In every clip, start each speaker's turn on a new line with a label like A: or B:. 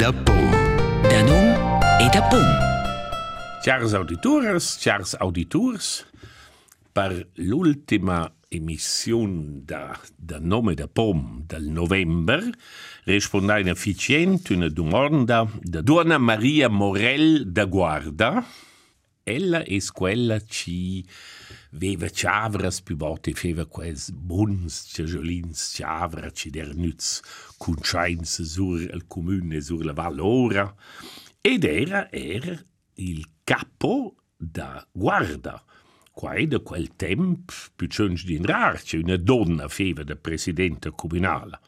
A: da pom.
B: Da num e da pom.
C: Chers auditores, chers auditors, per l'ultima emissione da, da nome da POM del novembre rispondai efficiente una domanda da Donna Maria Morel da Guarda. Ella è quella ci veva ciavras più volte feva quels buns ciagiolins ciavra ci der nütz cunciains sur il comune sur la Vallora ed era era il capo da Guarda quai da quel temp più ciunge din rar che una donna feva da presidente comunale.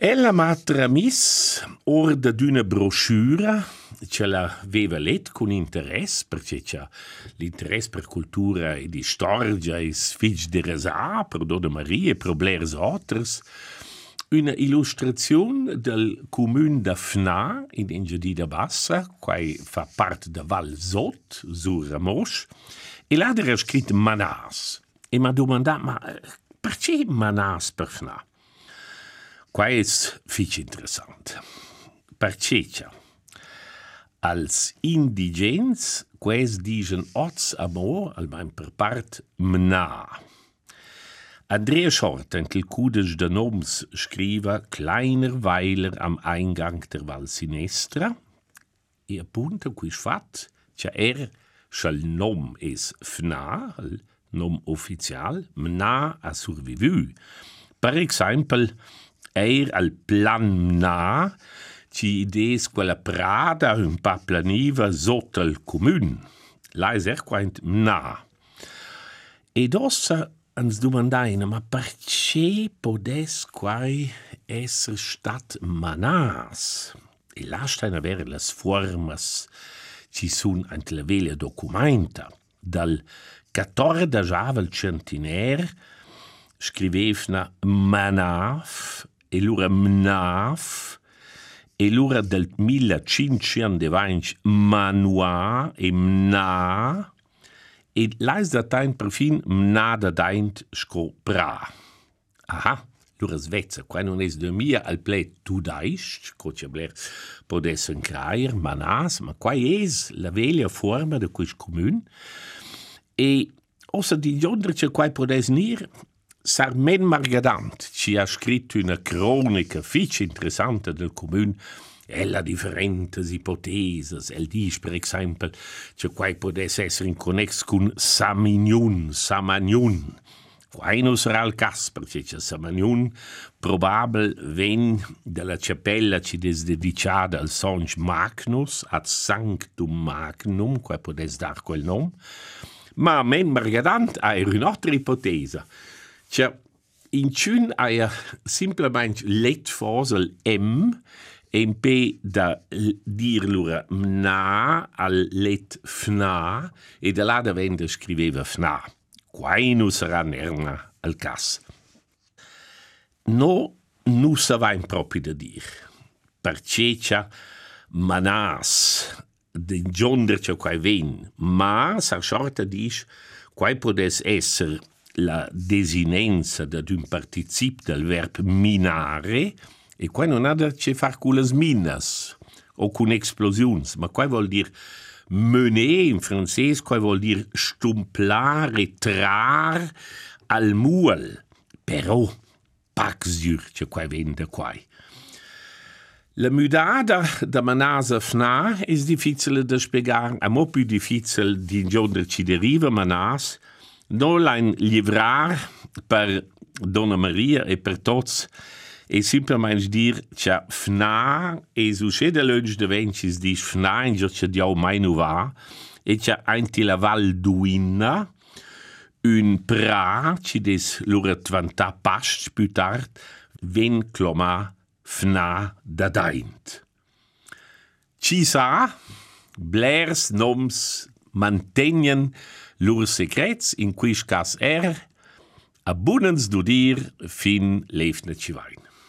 C: Ella m'ha tramis orda d'una broschura ce l'aveva let con interesse perché c'è l'interesse per cultura e di storia e sfig di resa per Donna Maria e per blers otters una illustrazione del comune da Fna in Ingedida Bassa, quai fa parte da Val Zot, sur Ramosch, e là era scritto Manas. E mi ha domandato, ma perché Manas per Fna? Qua è fici interessante. C'è? Als indigens, quais digen ots amor, almeno per part, mna. Andrea Schort, en il Kudisch de Noms, scriva kleiner Weiler am Eingang der Val Sinestra, e appunto qui fat, c'è er, schal nom es fna, nom ufficial, mna a survivu. Per esempio, er al plan mna, ci idees quella prada un pa planiva sotto il comune. La es er quaint mna. Ed ossa ens domandaina, ma perché podes quai esser stat manas? E lasciano avere las formas ci sun ant la vela documenta. Dal 14 avel centiner scrivevna manaf e lura mnaf e lura del 1520 manua e mna e lais da tain perfin mna da daint sco pra. Aha, lura Svezia, qua non es de mia al ple tu daist, cocia bler podessen craier, manas, ma qua es la veglia forma de quis commun, e ossa di giondrice qua podes nir, Sarmen Margadant ci ha scritto una cronica fici interessante del comune ella differentes ipoteses. El dice, per esempio, che quai potesse essere in connex con Saminiun, Samaniun. Quai non sarà il caso, perché c'è Samaniun probabile ven della cappella ci dedicata al Songe Magnus, ad Sanctum Magnum, quai potesse dar quel nome. Ma men Margadant ha un'altra ipotesi. Cioè, in cun ha simplemente let fosel M en p da dir mna al let fna e da là da vende scriveva fna. Quai nu sarà nerna al cas. No, nu sa va in proprio da dir. Percecia manas den gionder che quai ven, ma sa sorta dis quai podes esser la desinenza d'un particip del verb minare e qua non ha da che far con le minas o con explosions, ma qua vuol dire mener in francese, qua vuol dire stumplare, trar al mual. Però, pac sur, che qua vende qua. La mudada da manasa fna è difficile da spiegare, è molto più difficile di giorno ci deriva manas, non la livrar per Donna Maria e per tutti e simplesmente dir che fna e succede lunch de vencis dis fna in giorno che diau mai nu va e che anti la val duina un pra ci des lura tvanta past tard ven cloma fna da daint. Ci sa blers noms mantenien lur secrets in quis cas er abundans du dir fin lefne ci vain.